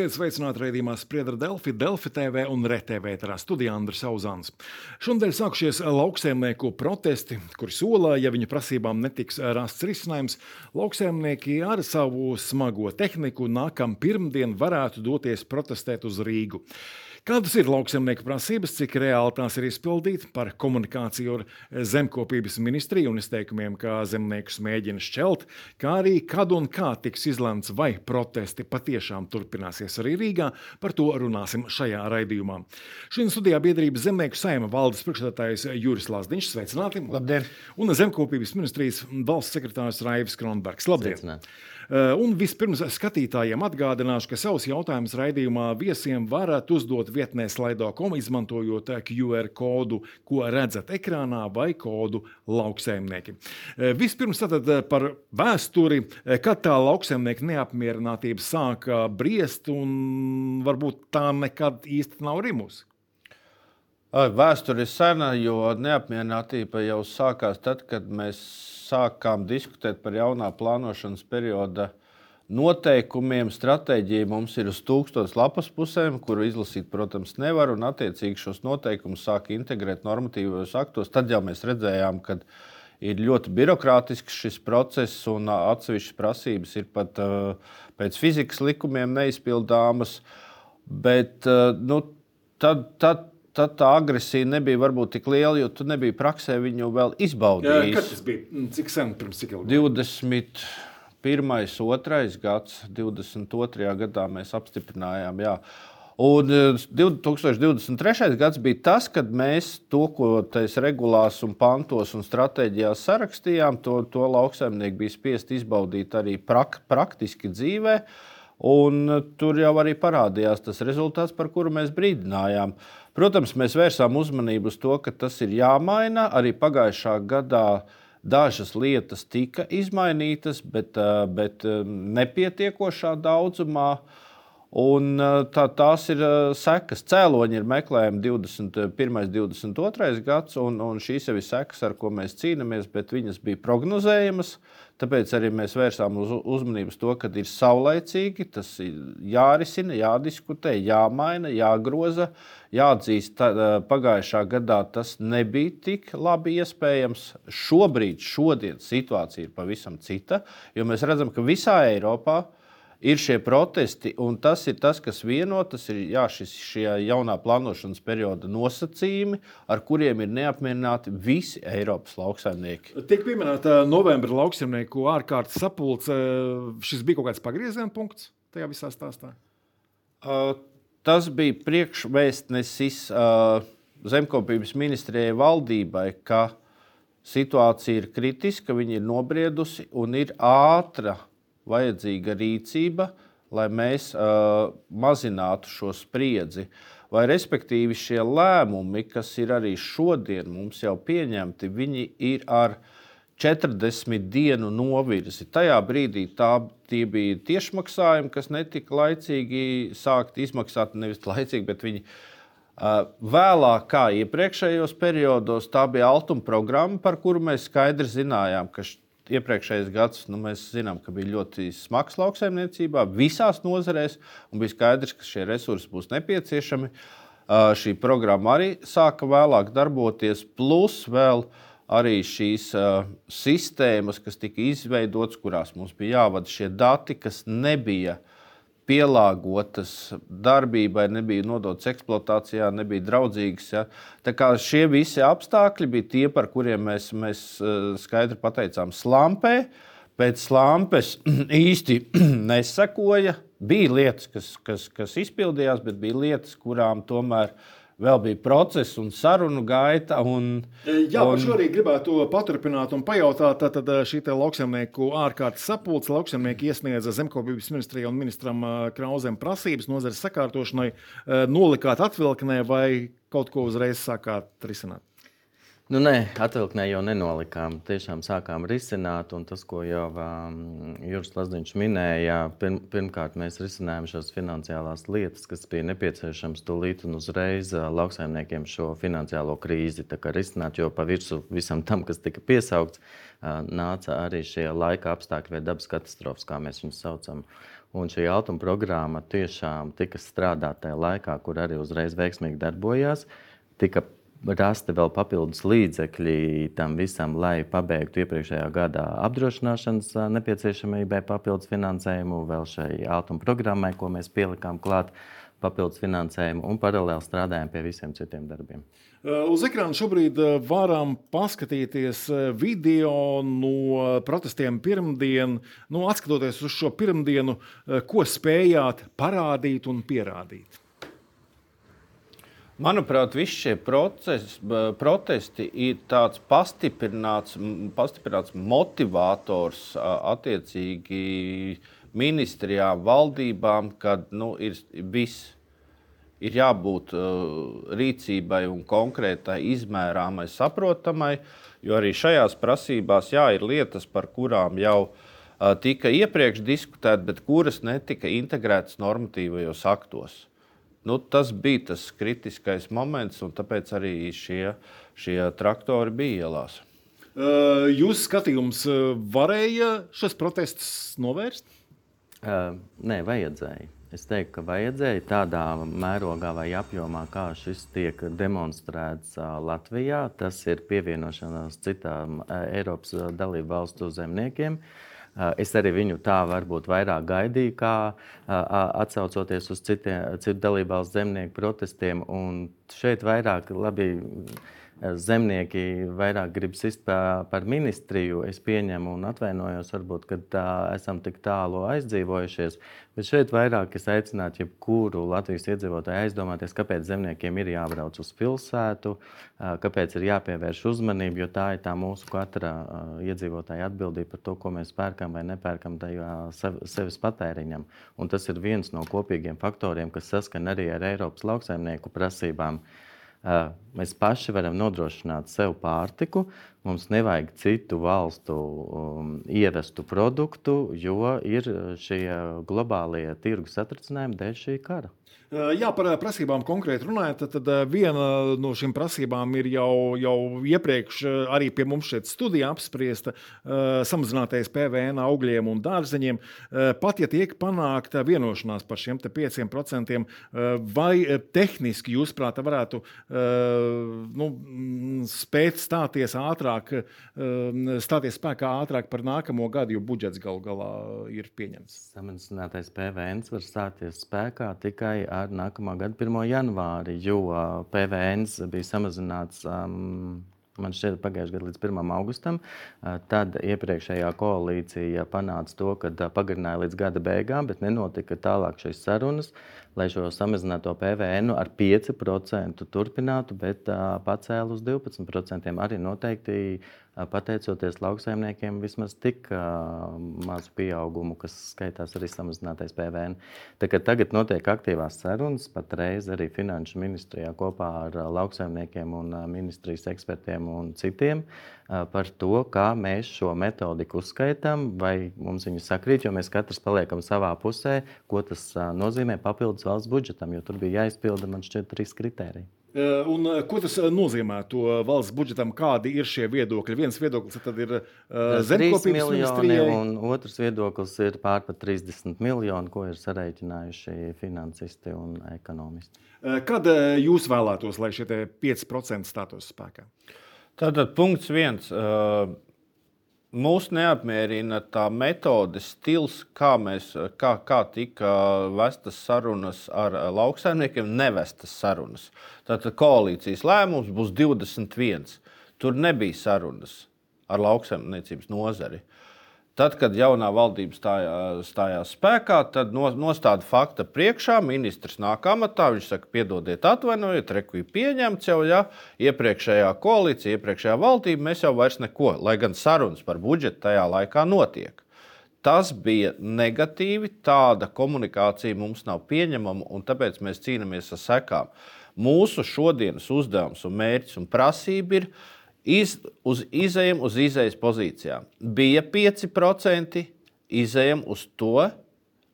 Esiet sveicināti raidījumā Spriedra Delfi, Delfi TV un RTV ēterā studijā Andris Auzāns. Šonadēļ sākušies lauksēmnieku protesti, kuri solā, ja viņu prasībām netiks rasts risinājums, lauksēmnieki ar savu smago tehniku nākam pirmdien varētu doties protestēt uz Rīgu. Kādas ir lauksaimnieku prasības, cik reāli tās ir izpildītas par komunikāciju ar zemkopības ministriju un izteikumiem, kā zemniekus mēģina šķelt, kā arī kad un kā tiks izlemts, vai protesti patiešām turpināsies arī Rīgā. Par to runāsim šajā raidījumā. Šodien studijā biedrības zemnieku saima valdes priekšstādātājs Juris Lāsdiņš. Sveicināti! Labdien! Un zemkopības ministrijas valsts sekretārs Raivis Kronbergs. Labdien! Sveicināt. Uh, un vispirms skatītājiem atgādināšu, ka savus jautājumus raidījumā viesiem varat uzdot vietnē slaido.com, izmantojot QR kodu, ko redzat ekrānā, vai kodu lauksaimnieki. Uh, vispirms tātad par vēsturi, kad tā lauksaimnieka neapmierinātība sāka briest, un varbūt tā nekad īsti nav rimusi. Vēsture ir sena, jo neapmierinātība jau sākās tad, kad mēs sākām diskutēt par jaunā plānošanas perioda noteikumiem. Stratēģija mums ir uz tūkstošiem lapas pusēm, kuru izlasīt, protams, nevar. Un, attiecīgi, šos noteikumus sāk integrēt normatīvos aktos. Tad jau mēs redzējām, ka ir ļoti birokrātisks šis process, un atsevišķas prasības ir pat pēc fizikas likumiem neizpildāmas. Bet nu, tad, tad tad tā agresija nebija varbūt tik liela, jo tu nebija praksē viņu vēl izbaudījis. Kad tas bija? Mm, Cik sen pirms cik ilgi? 20. Pirmais, otrais gads, 22. gadā mēs apstiprinājām. Jā. Un 2023. gads bija tas, kad mēs to, ko tais regulās, un pantos un stratēģijās sarakstījām, to, to lauksaimnieki bija spiest izbaudīt arī prak, praktiski dzīvē. Un tur jau arī parādījās tas rezultāts, par kuru mēs brīdinājām. Uh, Protams, mēs vērsām uzmanību uz to, ka tas ir jāmaina. Arī pagājušā gadā dažas lietas tika izmainītas, bet, eh, bet eh, nepietiekošā daudzumā. Un eh, tā, tās ir sekas. Cēloņi ir meklējumi 21. un 22. gads, un, un šīs jau ir sekas, ar ko mēs cīnāmies, bet viņas bija prognozējamas. Tāpēc arī mēs vērsām uz, uzmanību uz to, ka ir saulaicīgi, tas ir jārisina, jādiskutē, jāmaina, jāgroza. Jāatzīst, ka pagājušā gadā tas nebija tik labi iespējams. Šobrīd, šodien situācija ir pavisam cita, jo mēs redzam, ka visā Eiropā ir šie protesti, un tas ir tas, kas vieno. Tas ir jā, šis, šie jaunā plānošanas perioda nosacījumi, ar kuriem ir neapmierināti visi Eiropas lauksaimnieki. Tiek pieminēta novembra lauksaimnieku ārkārtas sapulce. Šis bija kaut kāds pagrieziena punkts tajā visā stāstā. Uh, tas bija priekšvēstnesis uh, zemkopības ministrijai valdībai, ka situācija ir kritiska, viņa ir nobriedusi un ir ātra vajadzīga rīcība, lai mēs uh, mazinātu šo spriedzi. Vai respektīvi šie lēmumi, kas ir arī šodien mums jau pieņemti, viņi ir ar 40 dienu novirzi. Tajā brīdī tā bija tiešmaksājumi, kas netika laicīgi sākt izmaksāt, nevis laicīgi, bet viņi uh, vēlāk, kā iepriekšējos periodos, tā bija altuma programma, par kuru mēs skaidri zinājām, ka iepriekšējais gads nu, mēs zinām, ka bija ļoti smags lauksaimniecībā visās nozarēs, un bija skaidrs, ka šie resursi būs nepieciešami. Uh, šī programma arī sāka vēlāk darboties, plus vēl arī šīs uh, sistēmas, kas tika izveidotas, kurās mums bija jāvada šie dati, kas nebija pielāgotas darbībai, nebija nodotas eksploatācijā, nebija draudzīgas. Ja. Tā kā šie visi apstākļi bija tie, par kuriem mēs, mēs eh, skaidri pateicām slampē. Pēc slampes īsti nesakoja. Bija lietas, kas, kas, kas izpildījās, bet bija lietas, kurām tomēr uh, vēl bija process un sarunu gaita. Un, e, Jā, un... šo arī gribētu paturpināt un pajautāt. Tad šī lauksaimnieku ārkārtas sapulce lauksaimnieki iesniedza zemkopības ministrijai un ministram e, Krausam prasības nozares sakārtošanai. E, nolikāt atvilknē vai kaut ko uzreiz sākāt risināt? Nu, nē, atvilknē jau nenolikām. Tiešām sākām risināt, un tas, ko jau um, Juris Lazdiņš minēja, pirm, pirmkārt mēs risinājām šīs finansiālās lietas, kas bija nepieciešamas tūlīt un uzreiz uh, lauksaimniekiem šo finansiālo krīzi risināt, jo pa virsmu visam tam, kas tika piesaukts, uh, nāca arī šie laika apstākļi vai dabas katastrofas, kā mēs viņus saucam. Un šī automa programma tiešām tika strādāta tajā laikā, kur arī uzreiz veiksmīgi darbojās. Tika rasti vēl papildus līdzekļi tam visam, lai pabeigtu iepriekšējā gadā apdrošināšanas nepieciešamībai papildus finansējumu, vēl šai automa programmai, ko mēs pielikām klāt papildus finansējumu un paralēli strādājam pie visiem citiem darbiem. Uz ekrāna šobrīd varam paskatīties video no protestiem pirmdien. Nu, atskatoties uz šo pirmdienu, ko spējāt parādīt un pierādīt? Manuprāt, visi šie procesi, protesti ir tāds pastiprināts, pastiprināts motivators attiecīgi ministrijām, valdībām, kad nu, ir viss. Ir jābūt uh, rīcībai un konkrētai, izmērāmai, saprotamai, jo arī šajās prasībās jā, ir lietas, par kurām jau uh, tika iepriekš diskutētas, bet kuras netika integrētas normatīvajos aktos nu, tas bija tas kritiskais moments, un tāpēc arī šie, šie traktori bija ielās. Jūsu skatījums varēja šos protestus novērst? Uh, nē, vajadzēja. Es teiktu, ka vajadzēja tādā mērogā vai apjomā, kā šis tiek demonstrēts Latvijā. Tas ir pievienošanās citām Eiropas dalību valstu zemniekiem. Uh, Es arī viņu tā varbūt vairāk gaidīju, kā atsaucoties uz citiem, citu dalībvalstu zemnieku protestiem. Un šeit vairāk labi zemnieki vairāk grib sist par ministriju. Es pieņemu un atvainojos, varbūt, ka tā, esam tik tālu aizdzīvojušies. Bet šeit vairāk es aicinātu jebkuru Latvijas iedzīvotāju aizdomāties, kāpēc zemniekiem ir jābrauc uz pilsētu, kāpēc ir jāpievērš uzmanība, jo tā ir tā mūsu katra iedzīvotāja atbildība par to, ko mēs pērkam vai nepērkam tajā sevis patēriņam. Un tas ir viens no kopīgiem faktoriem, kas saskan arī ar Eiropas lauksaimnieku prasībām. Uh, Mēs paši varam nodrošināt sev pārtiku. Mums nevajag citu valstu um, ievestu produktu, jo ir šie globālie tirgus satricinājumi dēļ šī kara. Jā, par prasībām konkrēti runājot, tad viena no šīm prasībām ir jau, jau iepriekš arī pie mums šeit studijā apspriesta samazinātais PVN augļiem un dārzeņiem. Pat ja tiek panākta vienošanās par šiem 5%, vai tehniski jūs prāt varētu nu, spēt stāties ātrāk, stāties spēkā ātrāk par nākamo gadu, jo budžets galu galā ir pieņemts? Samazinātais PVN var stāties spēkā tikai ar ar nākamā gada 1. janvāri, jo PVN bija samazināts. Um, man šķiet, pagājušajā gadā līdz 1. augustam. Tad iepriekšējā koalīcija panāca to, ka pagarināja līdz gada beigām, bet nenotika tālāk šīs sarunas, lai šo samazināto PVN ar 5% turpinātu, bet pacēlu uz 12%. Arī noteikti pateicoties lauksaimniekiem, vismaz tik uh, mazu pieaugumu, kas skaitās arī samazinātais PVN. Tagad notiek aktīvās sarunas, patreiz arī Finanšu ministrijā kopā ar lauksaimniekiem un ministrijas ekspertiem un citiem par to, kā mēs šo metodiku uzskaitām, vai mums viņa sakrīt, jo mēs katrs paliekam savā pusē, ko tas nozīmē papildus valsts budžetam, jo tur bija jāizpilda man šķiet trīs kritēriji. Eh, un, eh, ko tas eh, nozīmē valsts budžetam? Kādi ir šie viedokļi? Viens viedoklis ir uh, zemkopības ministrijai, un otrs viedoklis ir pārpat 30 miljoni, ko ir sareiķinājuši finansisti un ekonomisti. Kad jūs vēlētos, lai šie 5% stātos spēkā? Tātad punkts viens. Uh, Mūs neapmierina tā metode, stils, kā, mēs, kā, kā tika vestas sarunas ar lauksaimniekiem, nevestas sarunas. Tātad koalīcijas lēmums būs 21. Tur nebija sarunas ar lauksaimniecības nozari. Uh, Tad, kad jaunā valdība stājā, stājās spēkā, tad nostāda fakta priekšā. Ministrs nāk amatā, viņš saka, piedodiet, atvainojiet, reku ir pieņemts jau, ja iepriekšējā koalīcija, iepriekšējā valdība, mēs jau vairs neko, lai gan sarunas par budžetu tajā laikā notiek. Tas bija negatīvi, tāda komunikācija mums nav pieņemama, un tāpēc mēs cīnāmies ar sekām. Mūsu šodienas uzdevums un mērķis un prasība ir iz, uz izējiem uz izējas pozīcijām. Bija 5%, izējiem uz to.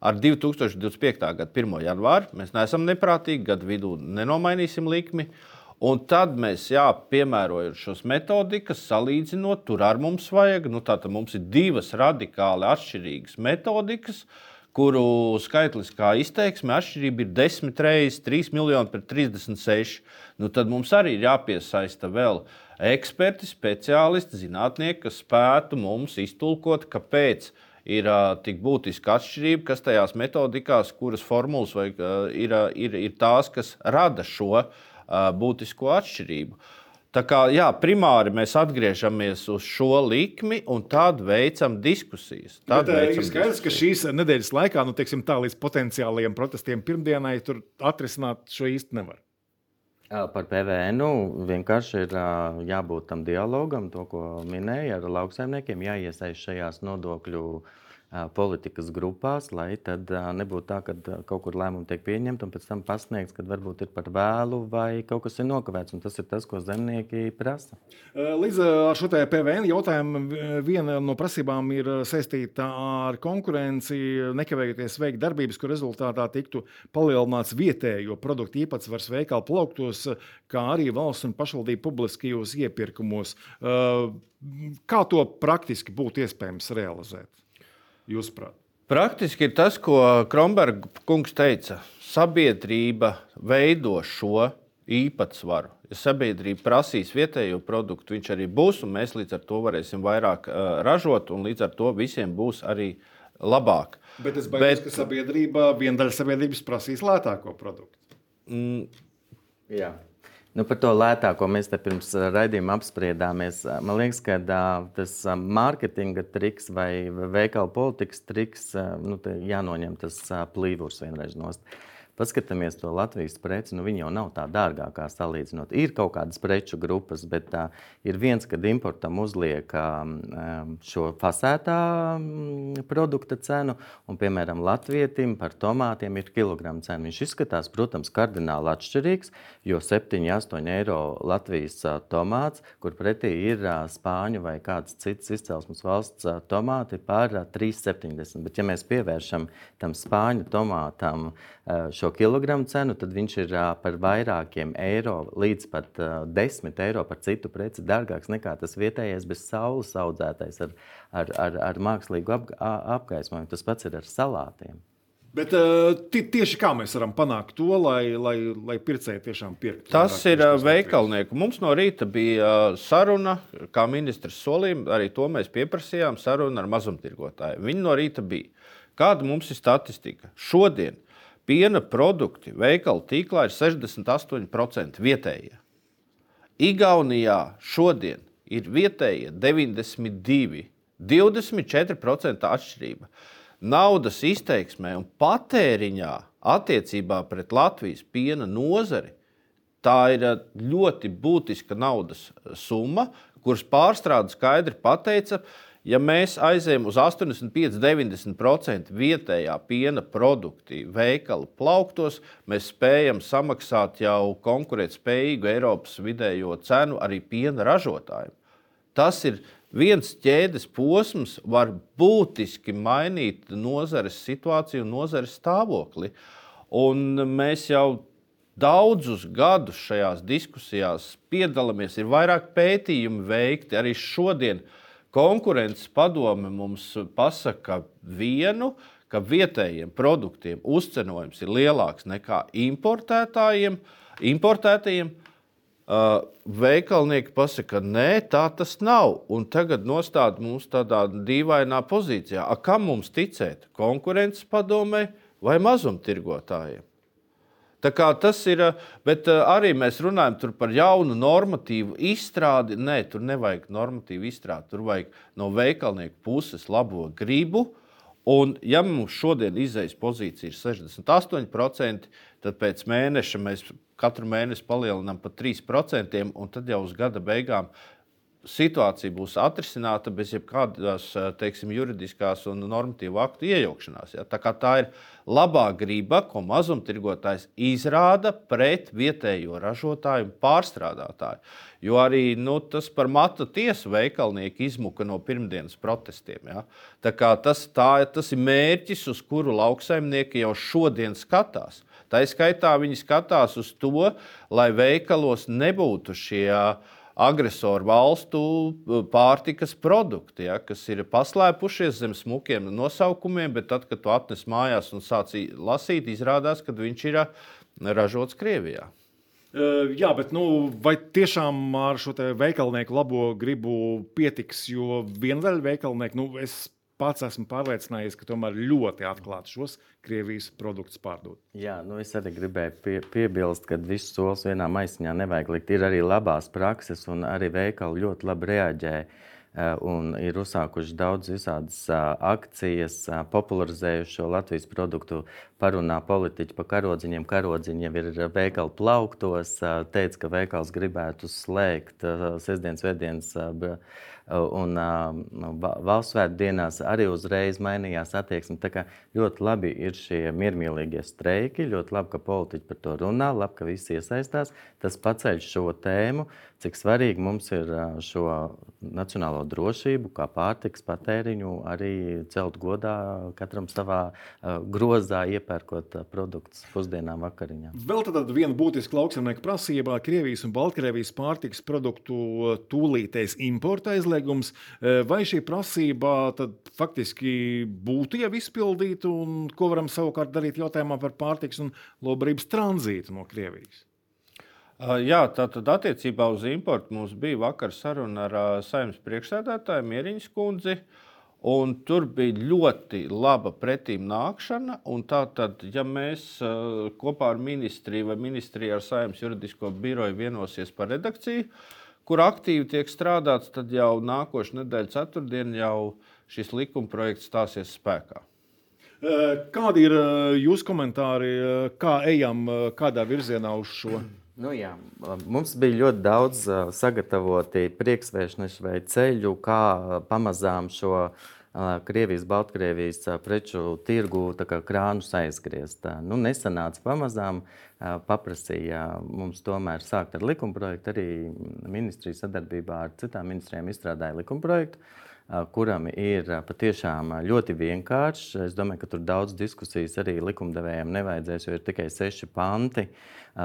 Ar 2025. gada 1. janvāru mēs neesam neprātīgi, gadu vidū nenomainīsim likmi. Un tad mēs, jā, piemērojot šos metodikas, salīdzinot, tur ar mums vajag. Nu, tātad mums ir divas radikāli atšķirīgas metodikas, kuru skaitliskā izteiksme atšķirība ir 10 reizes 3 miljoni pret 36. Nu, tad mums arī ir jāpiesaista vēl eksperti, speciālisti, zinātnieki, kas spētu mums iztulkot, kāpēc ir uh, tik būtiska atšķirība, kas tajās metodikās, kuras formulas vai, uh, ir, uh, ir, ir tās, kas rada šo uh, būtisko atšķirību. Tā kā jā, primāri mēs atgriežamies uz šo likmi un tad veicam diskusijas. Tad Bet, veicam ir skaidrs, diskusijas. ka šīs nedēļas laikā, nu, teiksim, tā līdz potenciālajiem protestiem pirmdienai, tur atrisināt šo īsti nevar. Par PVN nu, vienkārši ir jābūt tam dialogam, to, ko minēja ar lauksaimniekiem, jāiesaist šajās nodokļu politikas grupās, lai tad nebūtu tā, ka kaut kur lēmumi tiek pieņemti un pēc tam pasniegts, kad varbūt ir par vēlu vai kaut kas ir nokavēts. Tas ir tas, ko zemnieki prasa. Līdz ar šo PVN jautājumu viena no prasībām ir saistīta ar konkurenci, nekavējoties veikt darbības, kur rezultātā tiktu palielināts vietējo produktu īpatsvars veikalu plauktos, kā arī valsts un pašvaldību publiskajos iepirkumos. Kā to praktiski būtu iespējams realizēt? Jūsuprāt? Praktiski ir tas, ko Kronberga kungs teica. Sabiedrība veido šo īpatsvaru. Ja sabiedrība prasīs vietējo produktu, viņš arī būs, un mēs līdz ar to varēsim vairāk uh, ražot, un līdz ar to visiem būs arī labāk. Bet es baidos, Bet, ka sabiedrība, viena daļa sabiedrības prasīs lētāko produktu. Mm, jā. Nu, par to lētāko mēs te pirms raidījuma apspriedāmies. Man liekas, ka tas mārketinga triks vai veikala politikas triks, nu, jānoņem tas plīvurs vienreiz nost. Paskatāmies to Latvijas preci, nu viņi jau nav tā dārgākā salīdzinot. Ir kaut kādas preču grupas, bet tā ir viens, kad importam uzliek um, šo fasētā um, produkta cenu, un, piemēram, latvietim par tomātiem ir kilogramu cena. Viņš izskatās, protams, kardināli atšķirīgs, jo 7-8 eiro Latvijas uh, tomāts, kur pretī ir uh, spāņu vai kāds cits izcelsmes valsts uh, tomāti par uh, 3,70. Bet, ja mēs pievēršam tam spāņu tomātam šo šo kilogramu cenu, tad viņš ir par vairākiem eiro līdz pat 10 eiro par citu preci dārgāks nekā tas vietējais bez saules audzētais ar, ar, ar, ar mākslīgu ap, apgaismojumu. Tas pats ir ar salātiem. Bet tieši kā mēs varam panākt to, lai, lai, lai pircēji tiešām pirktu? Tas ir veikalnieku. Mums no rīta bija saruna, kā ministrs solīja, arī to mēs pieprasījām, saruna ar mazumtirgotājiem. Viņi no rīta bija. Kāda mums ir statistika? Šodien piena produkti veikalu tīklā ir 68% vietējie. Igaunijā šodien ir vietējie 92, 24% atšķirība. Naudas izteiksmē un patēriņā attiecībā pret Latvijas piena nozari tā ir eh, ļoti būtiska naudas summa, kuras pārstrāde skaidri pateica, ka Ja mēs aizējām uz 85, 90% vietējā piena produkti veikalu plauktos, mēs spējam samaksāt jau konkurētspējīgu Eiropas vidējo cenu arī piena ražotājiem. Tas ir viens ķēdes posms, var būtiski mainīt nozares situāciju un nozares stāvokli. Un mēs jau daudzus gadus šajās diskusijās piedalāmies, ir vairāk pētījumu veikti arī šodien. Uh, Konkurences padome mums pasaka vienu, ka vietējiem produktiem uzcenojums ir lielāks nekā importētājiem. importētājiem. Uh, veikalnieki pasaka, ka nē, tā tas nav. Un tagad nostāda mums tādā dīvainā pozīcijā. A, kam mums ticēt? Konkurences padomē vai mazumtirgotājiem? Tas ir, bet arī mēs runājam par jaunu normatīvu izstrādi. Nē, tur nevajag normatīvu izstrādi. Tur vajag no veikalnieku puses labo gribu. Un, ja mums šodien izējas pozīcija ir 68%, tad pēc mēneša mēs katru mēnesi palielinām par 3%, un tad jau uz gada beigām situācija būs atrisināta bez jebkādas teiksim, juridiskās un normatīvu aktu iejaukšanās. Ja? Tā, tā ir labā griba, ko mazumtirgotājs izrāda pret vietējo ražotāju un pārstrādātāju. Jo arī nu, tas par matu tiesu veikalnieki izmuka no pirmdienas protestiem. Ja? Tas, tā, tas ir mērķis, uz kuru lauksaimnieki jau šodien skatās. Tā izskaitā viņi skatās uz to, lai veikalos nebūtu šie uh, agresoru valstu pārtikas produkti, ja, kas ir paslēpušies zem smukiem nosaukumiem, bet tad, kad tu atnes mājās un sāc lasīt, izrādās, ka viņš ir ražots Krievijā. Uh, jā, bet nu, vai tiešām ar šo veikalnieku labo gribu pietiks? Jo viena daļa veikalnieku, nu, es pats esmu pārliecinājies, ka tomēr ļoti atklāti šos Krievijas produktus pārdot. Jā, nu es arī gribēju pie, piebilst, ka visus solis vienā maisiņā nevajag likt. Ir arī labās prakses, un arī veikali ļoti labi reaģē. Un ir uzsākuši daudz visādas akcijas, popularizējuši šo Latvijas produktu, parunā politiķi par karodziņiem. Karodziņi jau ir veikali plauktos, teica, ka veikals gribētu slēgt sestdienas, svētdienas un nu, valsts svētku dienās arī uzreiz mainījās attieksme. Tā kā ļoti labi ir šie miermīlīgie streiki, ļoti labi, ka politiķi par to runā, labi, ka visi iesaistās. Tas paceļ šo tēmu, cik svarīgi mums ir šo nacionālo drošību, kā pārtiks patēriņu, arī celt godā katram savā grozā, iepērkot produktus pusdienām, vakariņām. Vēl tāda viena būtiska lauksaimnieka prasība - Krievijas un Baltkrievijas pārtiks produktu tūlītējs importa aizliegums vai šī prasība faktiski būtu jau izpildīta, un ko varam savukārt darīt jautājumā par pārtiks un lobarības tranzītu no Krievijas? Jā, tātad attiecībā uz importu mums bija vakar saruna ar saimnes priekšsēdētāju Mieriņas kundzi. Un tur bija ļoti laba pretīm nākšana. Tātad, ja mēs kopā ar ministriju vai ministriju ar saimnes juridisko biroju vienosies par redakciju, kur aktīvi tiek strādāts, tad jau nākošais nedēļa, ceturtdiena, jau šis likuma projekts stāsies spēkā. Kādi ir jūsu komentāri, kā ejam, kādā virzienā uz šo? Nu, jā, mums bija ļoti daudz sagatavoti priekšvēstneši vai ceļu, kā pamazām šo uh, Krievijas, Baltkrievijas preču tirgu krānus aizgriezt. Nu, nesanāca pamazām, paprasīja mums tomēr sākt ar likumprojektu. Arī ministrija sadarbībā ar citām ministrijām izstrādāja likumprojektu kuram ir patiešām ļoti vienkāršs. Es domāju, ka tur daudz diskusijas arī likumdevējiem nevajadzēs, jo ir tikai seši panti.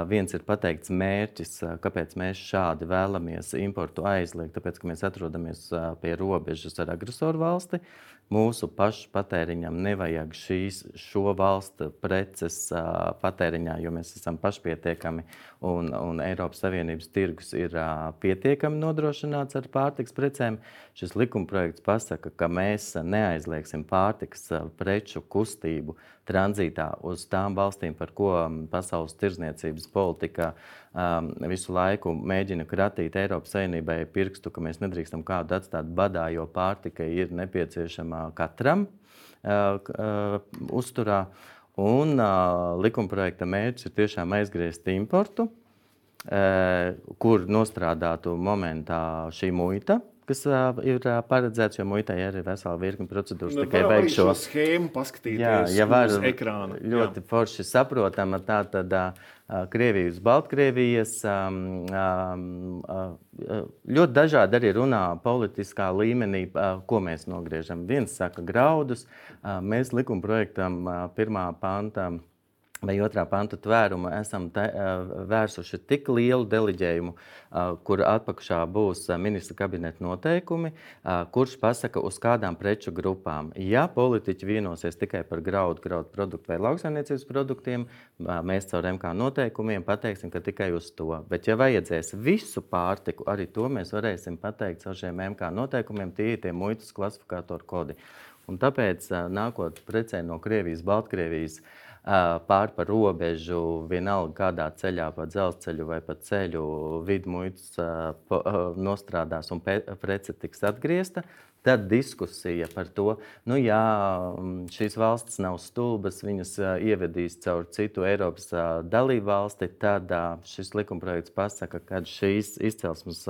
Viens ir pateikts mērķis, kāpēc mēs šādi vēlamies importu aizliegt, tāpēc, ka mēs atrodamies pie robežas ar agresoru valsti. Mūsu pašu patēriņam nevajag šīs, šo valstu preces uh, patēriņā, jo mēs esam pašpietiekami un, un Eiropas Savienības tirgus ir uh, pietiekami nodrošināts ar pārtiks precēm. Šis likumprojekts pasaka, ka mēs neaizliegsim pārtiks preču kustību tranzītā uz tām valstīm, par ko Pasaules tirzniecības politika um, visu laiku mēģina kratīt Eiropas Savienībai pirkstu, ka mēs nedrīkstam kādu atstāt badā, jo pārtika ir nepieciešama katram uh, uh, uzturā. Un uh, likumprojekta mērķis ir tiešām aizgriezt importu, uh, kur nostrādātu momentā šī muita kas uh, ir uh, paredzēts, jo muitai ir vesela virkne procedūras. Nu, tikai vajag šo schēmu paskatīties jā, ja var, uz ekrāna. Ļoti jā. forši saprotama tā tad uh, Krievijas, Baltkrievijas. Um, um, ļoti dažādi arī runā politiskā līmenī, ko mēs nogriežam. Viens saka graudus, mēs likuma projektam uh, pirmā panta vai otrā panta tvērumu esam te, vērsuši tik lielu deliģējumu, kur atpakšā būs ministra kabineta noteikumi, kurš pasaka, uz kādām preču grupām. Ja politiķi vienosies tikai par graudu, graudu produktu vai lauksaimniecības produktiem, mēs caur MK noteikumiem pateiksim, ka tikai uz to. Bet, ja vajadzēs visu pārtiku, arī to mēs varēsim pateikt caur šiem MK noteikumiem, tie ir tie muitas klasifikātoru kodi. Un tāpēc, nākot precē no Krievijas, Baltkrievijas, uh, pāri par robežu, vienalga kādā ceļā, pa dzelzceļu vai pa ceļu, vidmuitas nostrādās un prece tiks atgriezta. Tad diskusija par to, nu jā, šīs valstis nav stulbas, viņas ievedīs caur citu Eiropas dalību valsti. Tad šis likumprojekts pasaka, ka šīs izcelsmes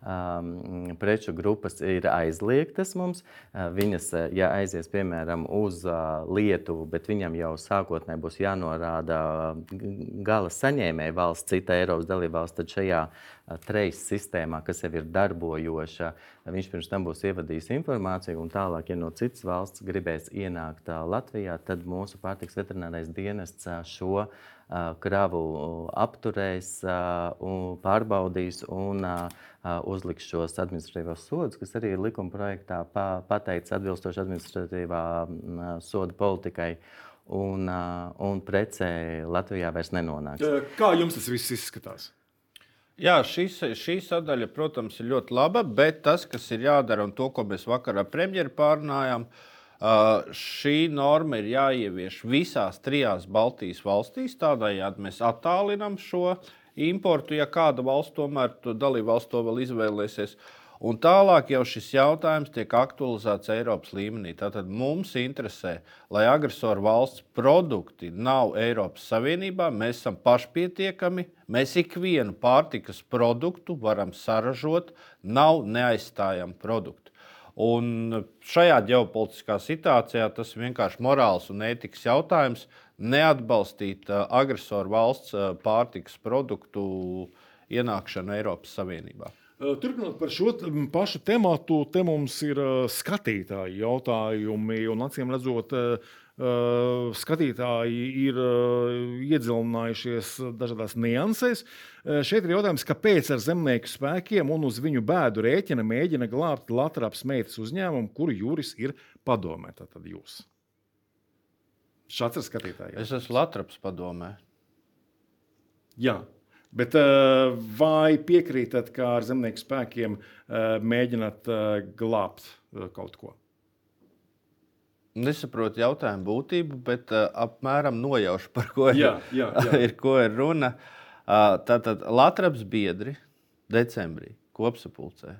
um, preču grupas ir aizliegtas mums. Uh, viņas, uh, ja aizies piemēram uz uh, Lietuvu, bet viņam jau sākotnēji būs jānorāda gala saņēmēja valsts, cita Eiropas dalībvalsts, tad šajā trejas sistēmā, kas jau ir darbojoša, viņš pirms tam būs ievadījis informāciju, un tālāk, ja no citas valsts gribēs ienākt Latvijā, tad mūsu pārtiks veterinārais dienests šo kravu apturēs, pārbaudīs un uzliks šos administratīvos sodus, kas arī ir likuma projektā pateikts atbilstoši administratīvā soda politikai. Un, un prece Latvijā vairs nenonāks. Kā jums tas viss izskatās? Jā, šis, šī sadaļa, protams, ir ļoti laba, bet tas, kas ir jādara un to, ko mēs vakarā premjerā pārunājām, Uh, šī norma ir jāievieš visās trijās Baltijas valstīs. Tādējādi mēs attālinām šo importu, ja kāda valsts tomēr to dalību valsts to vēl izvēlēsies. Un tālāk jau šis jautājums tiek aktualizēts Eiropas līmenī. Tātad mums interesē, lai agresoru valsts produkti nav Eiropas Savienībā. Mēs esam pašpietiekami. Mēs ikvienu pārtikas produktu varam saražot, nav neaizstājami produkti. Un šajā ģeopolitiskā situācijā tas vienkārši morāls un ētikas jautājums neatbalstīt uh, agresoru valsts uh, pārtikas produktu ienākšanu Eiropas Savienībā. Uh, turpinot par šo pašu tematu, te mums ir skatītāji jautājumi, acīm redzot, Uh, skatītāji ir uh, iedziļinājušies dažādās niansēs. Uh, šeit ir jautājums, kāpēc ar zemnieku spēkiem un uz viņu bēdu rēķina mēģina glābt Latvijas meitas uzņēmumu, kuru jūris ir padomē. Tad jūs. Šāds ir skatītājs. Es esmu Latvijas padomē. Jā. Bet vai piekrītat, ka ar zemnieku spēkiem mēģināt glābt kaut ko? Nesaprotu jautājumu būtību, bet uh, apmēram nojaušu, par ko ir, jā, jā, jā. ir, ko ir runa. Uh, tātad Latvijas biedri decembrī kopsapulcē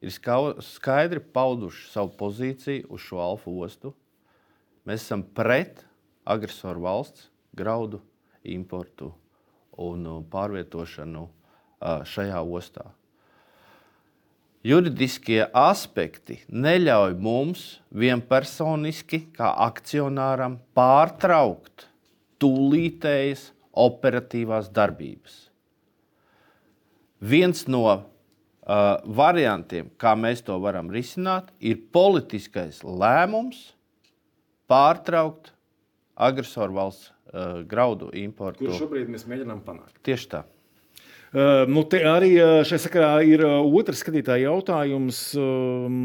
ir skaidri pauduši savu pozīciju uz šo alfa ostu. Mēs esam pret agresoru valsts graudu importu un pārvietošanu uh, šajā ostā juridiskie aspekti neļauj mums vienpersoniski, kā akcionāram, pārtraukt tūlītējas operatīvās darbības. Viens no uh, variantiem, kā mēs to varam risināt, ir politiskais lēmums pārtraukt agresoru valsts uh, graudu importu. Kur šobrīd mēs mēģinām panākt? Tieši tā. Uh, nu, te arī uh, šai sakarā ir uh, otrs skatītāja jautājums, um,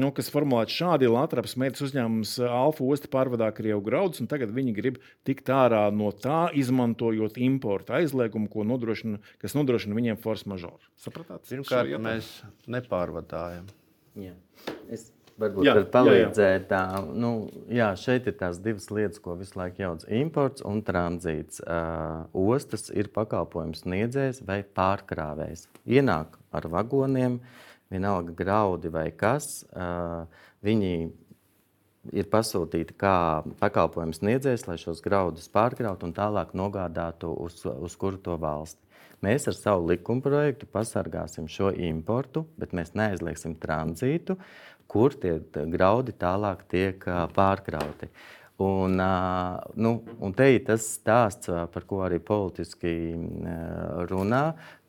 nu, kas formulēts šādi: Latvijas mērķis uzņēmums Alfa Osta pārvadā Krievu graudus, un tagad viņi grib tikt ārā no tā, izmantojot importa aizliegumu, nodrošina, kas nodrošina viņiem force majeure. Sapratāt? Pirmkārt, mēs nepārvadājam. Jā. Es Varbūt jā. Jā, jā. Nu, jā, šeit ir tās divas lietas, ko visu laiku jauc. Imports un tranzīts. Uh, ostas ir pakalpojums sniedzējs vai pārkrāvējs. Ienāk ar vagoniem, vienalga graudi vai kas. Uh, viņi ir pasūtīti kā pakalpojums sniedzējs, lai šos graudus pārkrautu un tālāk nogādātu uz, uz kuru to valsti. Mēs ar savu likuma projektu pasargāsim šo importu, bet mēs neaizliegsim tranzītu kur tie graudi tālāk tiek pārkrauti. Un, nu, un te ir tas stāsts, par ko arī politiski runā,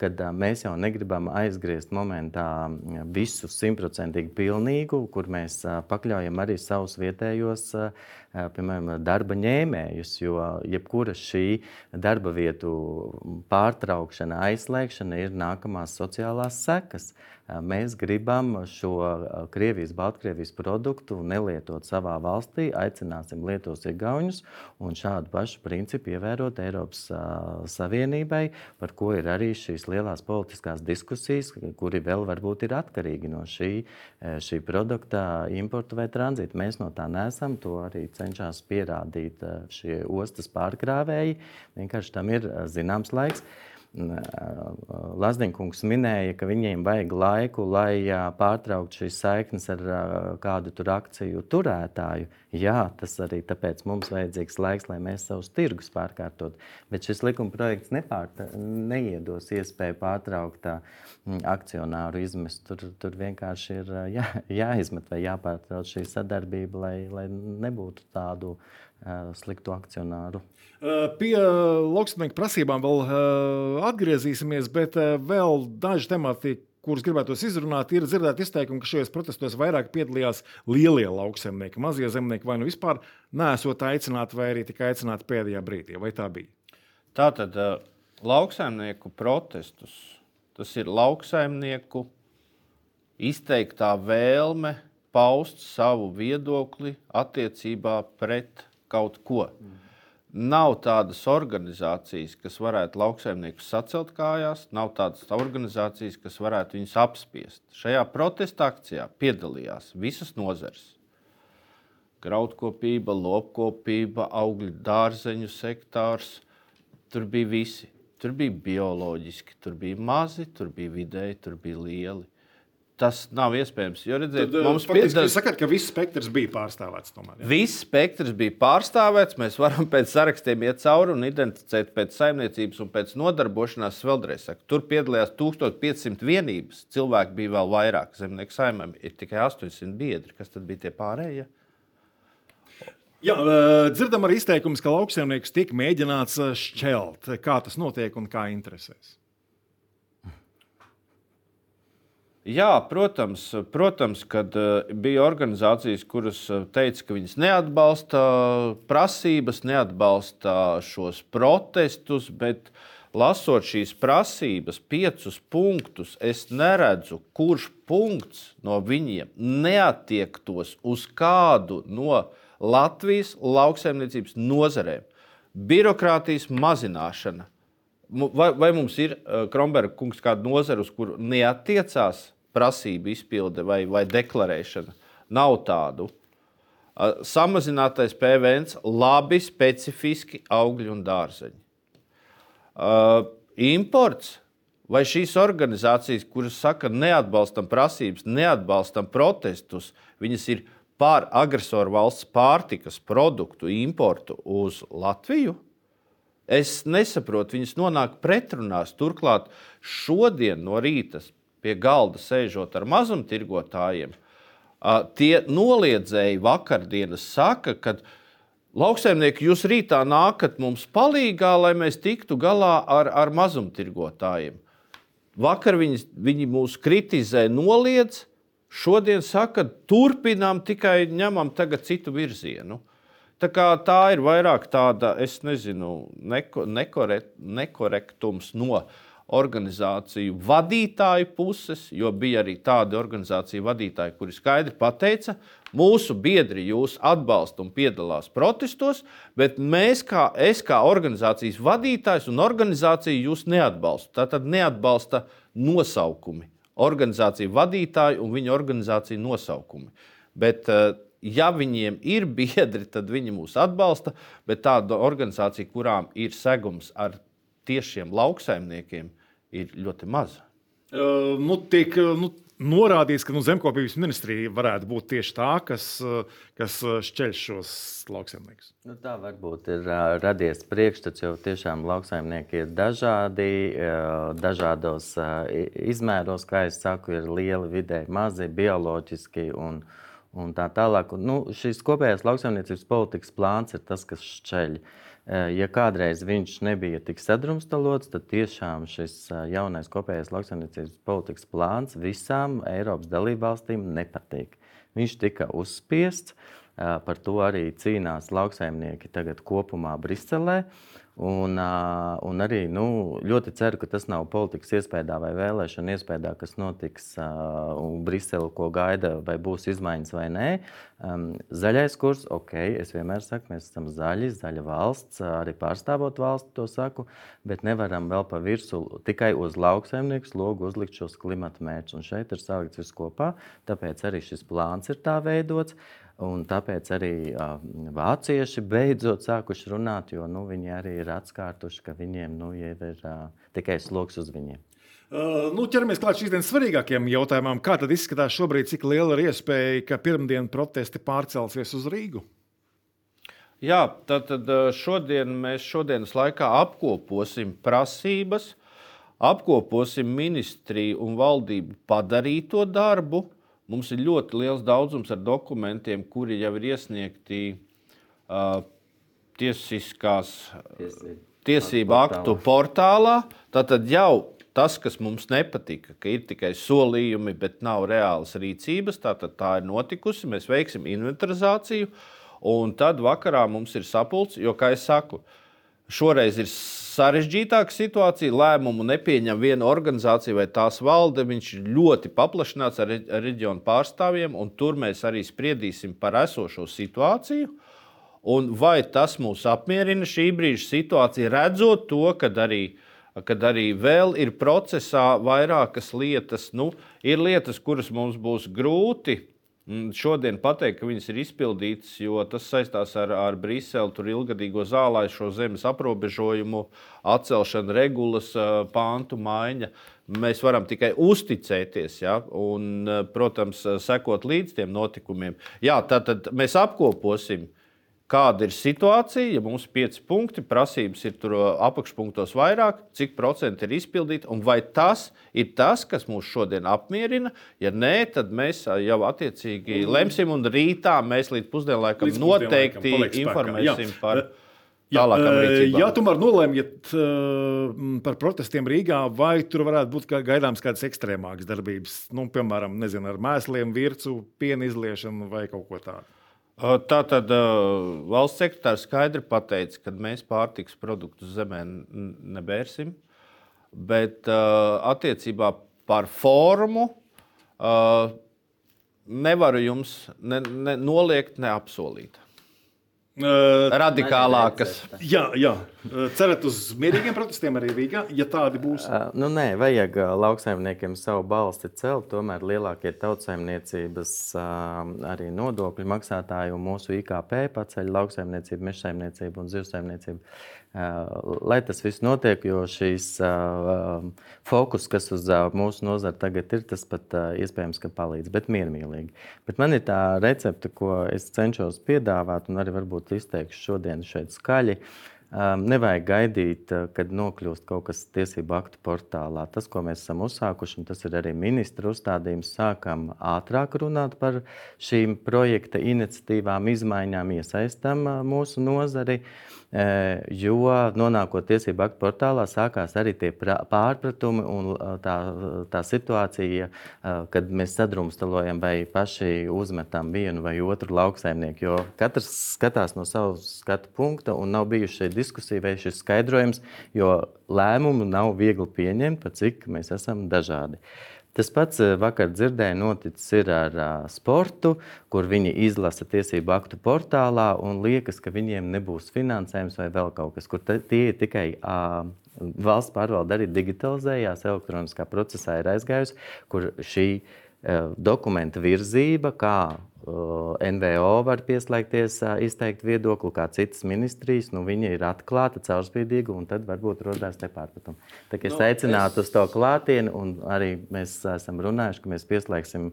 kad mēs jau negribam aizgriezt momentā visu simtprocentīgi pilnīgu, kur mēs pakļaujam arī savus vietējos, piemēram, darba ņēmējus. Jo jebkura šī darba vietu pārtraukšana, aizslēgšana ir nākamās sociālās sekas mēs gribam šo Krievijas, Baltkrievijas produktu nelietot savā valstī, aicināsim Lietuvas iegauņus un šādu pašu principu ievērot Eiropas Savienībai, par ko ir arī šīs lielās politiskās diskusijas, kuri vēl varbūt ir atkarīgi no šī, šī produkta importa vai tranzīta. Mēs no tā nesam, to arī cenšas pierādīt šie ostas pārkrāvēji. Vienkārši tam ir zināms laiks. Lazdiņkungs minēja, ka viņiem vajag laiku, lai pārtrauktu šīs saiknes ar kādu tur akciju turētāju. Jā, tas arī tāpēc mums vajadzīgs laiks, lai mēs savus tirgus pārkārtot. Bet šis likuma projekts nepārt, neiedos iespēju pārtraukt akcionāru izmest. Tur, tur vienkārši ir jā, jāizmet vai jāpārtrauc šī sadarbība, lai, lai nebūtu tādu sliktu akcionāru. Pie lauksaimnieku prasībām vēl atgriezīsimies, bet vēl daži temati, kurus gribētu izrunāt, ir dzirdēti izteikumi, ka šajos protestos vairāk piedalījās lielie lauksaimnieki. Mazie zemnieki vai nu vispār nesot aicināti, vai arī tikai aicināti pēdējā brīdī. Vai tā bija? Tātad lauksaimnieku protestus. Tas ir lauksaimnieku izteiktā vēlme paust savu viedokli attiecībā pret kaut ko. Mm. Nav tādas organizācijas, kas varētu lauksaimniekus sacelt kājās, nav tādas organizācijas, kas varētu viņus apspiest. Šajā protesta akcijā piedalījās visas nozares. Graudkopība, lopkopība, augļu dārzeņu sektors. Tur bija visi. Tur bija bioloģiski, tur bija mazi, tur bija vidēji, tur bija lieli tas nav iespējams. Jo redziet, Tad, mums piedāvā... Jūs sakāt, ka viss spektrs bija pārstāvēts. Tomēr, ja? Viss spektrs bija pārstāvēts. Mēs varam pēc sarakstiem iet cauri un identificēt pēc saimniecības un pēc nodarbošanās. Vēlreiz saku, tur piedalījās 1500 vienības. Cilvēki bija vēl vairāk. Zemnieku saimēm ir tikai 800 biedri. Kas tad bija tie pārējie? Jā, dzirdam arī izteikumus, ka lauksaimnieks tiek mēģināts šķelt. Kā tas notiek un kā interesēs? Jā, protams, protams kad uh, bija organizācijas, kuras eh, teica, ka viņas neatbalsta prasības, neatbalsta šos protestus, bet lasot šīs prasības, piecus punktus, es neredzu, kurš punkts no viņiem neatiektos uz kādu no Latvijas lauksaimniecības nozarēm. Birokrātijas mazināšana. Vai, vai mums ir, Kronberga kungs, kāda nozara, uz kuru neatiecās prasību izpilde vai, vai deklarēšana. Nav tādu. Samazinātais PVN, labi specifiski augļi un dārzeņi. Uh, imports vai šīs organizācijas, kuras saka, neatbalstam prasības, neatbalstam protestus, viņas ir pār agresoru valsts pārtikas produktu importu uz Latviju. Es nesaprotu, viņas nonāk pretrunās. Turklāt šodien no rīta pie galda sēžot ar mazumtirgotājiem, tie noliedzēji vakardienas saka, ka lauksaimnieki jūs rītā nākat mums palīgā, lai mēs tiktu galā ar, ar mazumtirgotājiem. Vakar viņi, viņi mūs kritizē, noliedz, šodien saka, turpinām, tikai ņemam tagad citu virzienu. Tā, tā ir vairāk tāda, es nezinu, neko, nekorekt, nekorektums no uh, organizāciju vadītāju puses, jo bija arī tādi organizāciju vadītāji, kuri skaidri pateica, mūsu biedri jūs atbalsta un piedalās protestos, bet mēs, kā, es kā organizācijas vadītājs un organizācija, jūs neatbalsta. Tātad neatbalsta nosaukumi, organizāciju vadītāji un viņa organizāciju nosaukumi. Bet, eh, ja viņiem ir biedri, tad viņi mūs atbalsta, bet tāda organizācija, kurām ir segums ar tiešiem lauksaimniekiem, ir ļoti maza. Uh, nu, tiek nu, norādīts, ka nu, zemkopības ministrija varētu būt tieši tā, kas, kas šķeļ šos lauksaimniekus. Nu, tā varbūt ir uh, radies priekšstats, jo tiešām lauksaimnieki ir dažādi, uh, dažādos uh, izmēros, kā jau saku, ir lieli, vidēji, mazi, bioloģiski. Un, un tā tālāk. Nu, šis kopējais lauksaimniecības politikas plāns ir tas, kas šķeļ. Uh, ja kādreiz viņš nebija tik sadrumstalots, tad tiešām šis eh, jaunais kopējais lauksaimniecības politikas plāns visām Eiropas dalībvalstīm nepatīk. Viņš tika uzspiests, eh, par to arī cīnās lauksaimnieki tagad kopumā Briselē. Un, un arī nu, ļoti ceru, ka tas nav politikas iespējā vai vēlēšana iespējā, kas notiks uh, Brisele, ko gaida, vai būs izmaiņas vai nē. Zaļais kurs, ok, es vienmēr saku, mēs esam zaļi, zaļa valsts, arī pārstāvot valsti to saku, bet nevaram vēl pa virsmu tikai uz lauksaimnieku slogu uzlikt šos klimata mērķus. Un šeit ir salikts viss kopā, tāpēc arī šis plāns ir tā veidots. Un tāpēc arī uh, vācieši beidzot sākuši runāt, jo nu, viņi arī ir atskārtuši, ka viņiem nu, ir uh, tikai sloks uz viņiem. Uh, nu, ķeramies klāt šīs dienas svarīgākajiem jautājumam. Kā tad izskatās šobrīd, cik liela ir iespēja, ka pirmdien protesti pārcelsies uz Rīgu? Jā, tad, tad šodien mēs šodienas laikā apkoposim prasības, apkoposim ministriju un valdību padarīto darbu, Mums ir ļoti liels daudzums ar dokumentiem, kuri jau ir iesniegti uh, tiesiskās Tiesība. tiesību aktu portālā. Tātad jau tas, kas mums nepatika, ka ir tikai solījumi, bet nav reālas rīcības, tātad tā ir notikusi. Mēs veiksim inventarizāciju, un tad vakarā mums ir sapulcs, jo, kā jau saku, šoreiz ir sarežģītāka situācija. Lēmumu nepieņem viena organizācija vai tās valde. Viņš ir ļoti paplašināts ar, reģionu pārstāvjiem, un tur mēs arī spriedīsim par esošo situāciju. Un vai tas mūs apmierina šī brīža situācija, redzot to, ka arī, kad arī vēl ir procesā vairākas lietas, nu, ir lietas, kuras mums būs grūti šodien pateikt, ka viņas ir izpildītas, jo tas saistās ar, ar Briseli, tur ilgadīgo zālāju, šo zemes aprobežojumu, atcelšanu, regulas pāntu maiņa. Mēs varam tikai uzticēties, ja, un, protams, sekot līdz tiem notikumiem. Jā, tad, tad mēs apkoposim kāda ir situācija, ja mums ir pieci punkti, prasības ir tur apakšpunktos vairāk, cik procenti ir izpildīti, un vai tas ir tas, kas mūs šodien apmierina. Ja nē, tad mēs jau attiecīgi lemsim, un rītā mēs līdz pusdienlaikam līdz noteikti informēsim par. Jā, ja tomēr nolēmjat par protestiem Rīgā, vai tur varētu būt gaidāms kādas ekstrēmākas darbības, nu, piemēram, nezinu, ar mēsliem, virsmu, piena izliešanu vai kaut ko tādu? Tā tad valsts sekretārs skaidri pateica, ka mēs pārtiks produktus zemē nebērsim, bet attiecībā par formu nevaru jums ne, ne noliegt, ne apsolīt. Uh, Radikālākas. Jā, jā. cerat uz mierīgiem protestiem arī Rīgā, ja tādi būs. Uh, nu, nē, vajag lauksaimniekiem savu balsti celt. Tomēr lielākie tautsaimniecības uh, arī nodokļu maksātāji un mūsu IKP paceļ lauksaimniecību, mežsaimniecību un zivsaimniecību. Lai tas viss notiek, jo šīs fokus, kas uz mūsu nozari tagad ir, tas pat iespējams, ka palīdz, bet miermīlīgi. Bet man ir tā recepte, ko es cenšos piedāvāt, un arī varbūt izteikšu šodien šeit skaļi. Um, nevajag gaidīt, kad nokļūst kaut kas tiesību aktu portālā. Tas, ko mēs esam uzsākuši, un tas ir arī ministra uzstādījums, sākam ātrāk runāt par šīm projekta iniciatīvām, izmaiņām, iesaistām mūsu nozari. Uh, jo nonākot tiesību aktu portālā, sākās arī tie pārpratumi un tā, tā situācija, kad mēs sadrumstalojam vai paši uzmetam vienu vai otru lauksaimnieku. Jo katrs skatās no savas skatu punkta un nav bijuši šī diskusija vai šis skaidrojums, jo lēmumu nav viegli pieņemt, pat cik mēs esam dažādi. Tas pats eh, vakar dzirdēju, noticis ir ar uh, sportu, kur viņi izlasa tiesību aktu portālā un liekas, ka viņiem nebūs finansējums vai vēl kaut kas, kur tie ir tikai uh, valsts pārvalde arī digitalizējās, elektroniskā procesā ir aizgājusi, kur šī uh, dokumenta virzība, kā NVO var pieslēgties, izteikt viedokli, kā citas ministrijas. Nu, viņa ir atklāta, caurspīdīga, un tad varbūt rodās nepārpratumi. Es nu, aicinātu es... uz to klātieni, un arī mēs esam runājuši, ka mēs pieslēgsim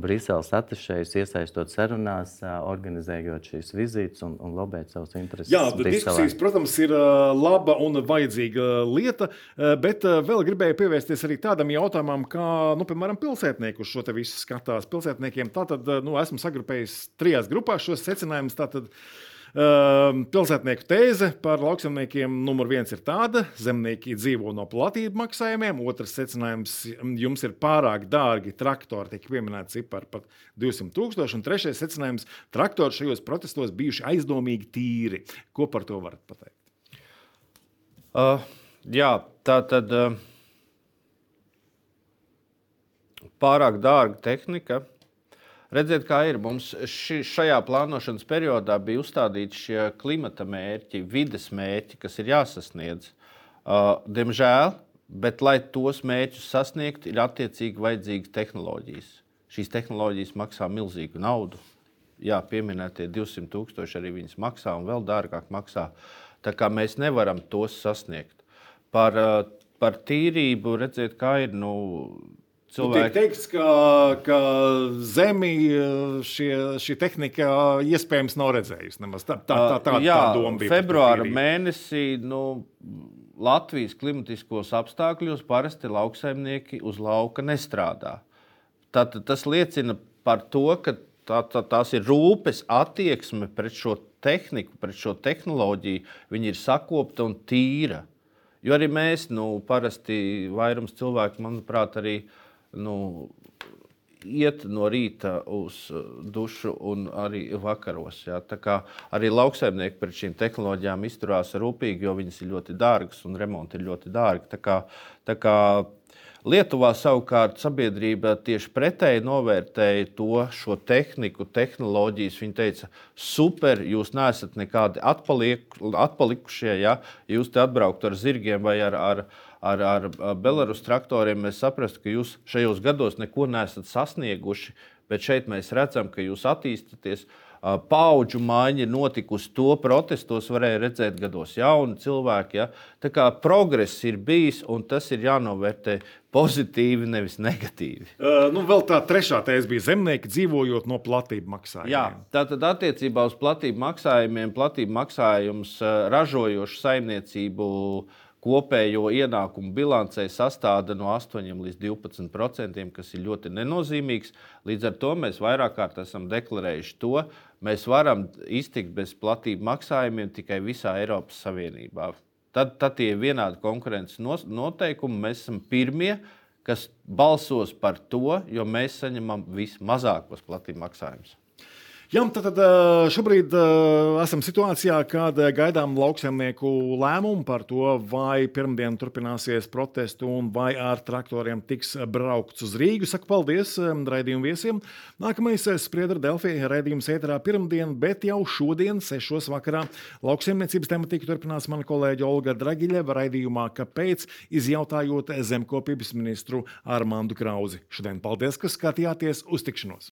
Briseles atašējus, iesaistot sarunās, organizējot šīs vizītes un, un lobēt savus intereses. Jā, diskusijas, protams, ir laba un vajadzīga lieta, bet vēl gribēju pievērsties arī tādam jautājumam, kā, nu, piemēram, pilsētnieku šo te visu skatās. Pilsētniekiem tātad, nu, esmu sagatavojis sagrupējis trijās grupās šos secinājumus. Tātad, Uh, pilsētnieku tēze par lauksaimniekiem numur viens ir tāda, ka zemnieki dzīvo no platību maksājumiem. Otrs secinājums - jums ir pārāk dārgi traktori, tiek pieminēts cipars pat 200 tūkstoši. Un trešais secinājums - traktori šajos protestos bijuši aizdomīgi tīri. Ko par to varat pateikt? Uh, jā, tā tad uh, pārāk dārga tehnika Redziet, kā ir. Mums ši, šajā plānošanas periodā bija uzstādīti šie klimata mērķi, vides mērķi, kas ir jāsasniedz. Uh, diemžēl, bet lai tos mērķus sasniegtu, ir attiecīgi vajadzīgas tehnoloģijas. Šīs tehnoloģijas maksā milzīgu naudu. Jā, pieminētie 200 tūkstoši arī viņas maksā un vēl dārgāk maksā. Tā kā mēs nevaram tos sasniegt. Par, uh, par tīrību redzēt, kā ir. Nu, cilvēki. Nu, tiek teikts, ka, ka zemi šie, šī tehnika iespējams nav redzējusi. Nemaz. Tā, tā, tā, tā, Jā, tā doma bija. Februāra mēnesī nu, Latvijas klimatiskos apstākļos parasti lauksaimnieki uz lauka nestrādā. Tātad tas liecina par to, ka tā, tā, tās ir rūpes attieksme pret šo tehniku, pret šo tehnoloģiju. Viņa ir sakopta un tīra. Jo arī mēs, nu, parasti vairums cilvēku, manuprāt, arī uh, nu, iet no rīta uz dušu un arī vakaros. Ja. Arī lauksaimnieki pret šīm tehnoloģijām izturās rūpīgi, jo viņas ir ļoti dārgas un remonti ir ļoti dārgi. Tā kā, tā kā Lietuvā savukārt sabiedrība tieši pretēji novērtēja to šo tehniku, tehnoloģijas. Viņa teica, super, jūs neesat nekādi atpaliek, atpalikušie. Ja jūs te atbrauktu ar zirgiem vai ar, ar, ar, ar Belarus traktoriem, mēs saprastu, ka jūs šajos gados neko neesat sasnieguši, bet šeit mēs redzam, ka jūs attīstāties paudžu maiņa ir notikusi. To protestos varēja redzēt gados jauni cilvēki. Ja? Tā kā progress ir bijis, un tas ir jānovērtē pozitīvi, nevis negatīvi. Uh, nu, vēl tā trešā tēze bija zemnieki dzīvojot no platību maksājumiem. Jā, tātad attiecībā uz platību maksājumiem, platību maksājums ražojošu saimniecību uh, kopējo ienākumu bilancē sastāda no 8 līdz 12 procentiem, kas ir ļoti nenozīmīgs. Līdz ar to mēs vairāk kārt esam deklarējuši to, mēs varam iztikt bez platību maksājumiem tikai visā Eiropas Savienībā. Tad, tad tie ir vienādi konkurences noteikumi. Mēs esam pirmie, kas balsos par to, jo mēs saņemam vismazākos platību maksājumus. Jā, tad, tad šobrīd esam situācijā, kad gaidām lauksaimnieku lēmumu par to, vai pirmdien turpināsies protestu un vai ar traktoriem tiks braukts uz Rīgu. Saku paldies raidījumu viesiem. Nākamais spriedra Delfija raidījums ēterā pirmdien, bet jau šodien, 6. vakarā, lauksaimniecības tematiku turpinās mana kolēģa Olga Dragiļeva raidījumā, kāpēc izjautājot zemkopības ministru Armandu Krauzi. Šodien paldies, ka skatījāties uz tikšanos!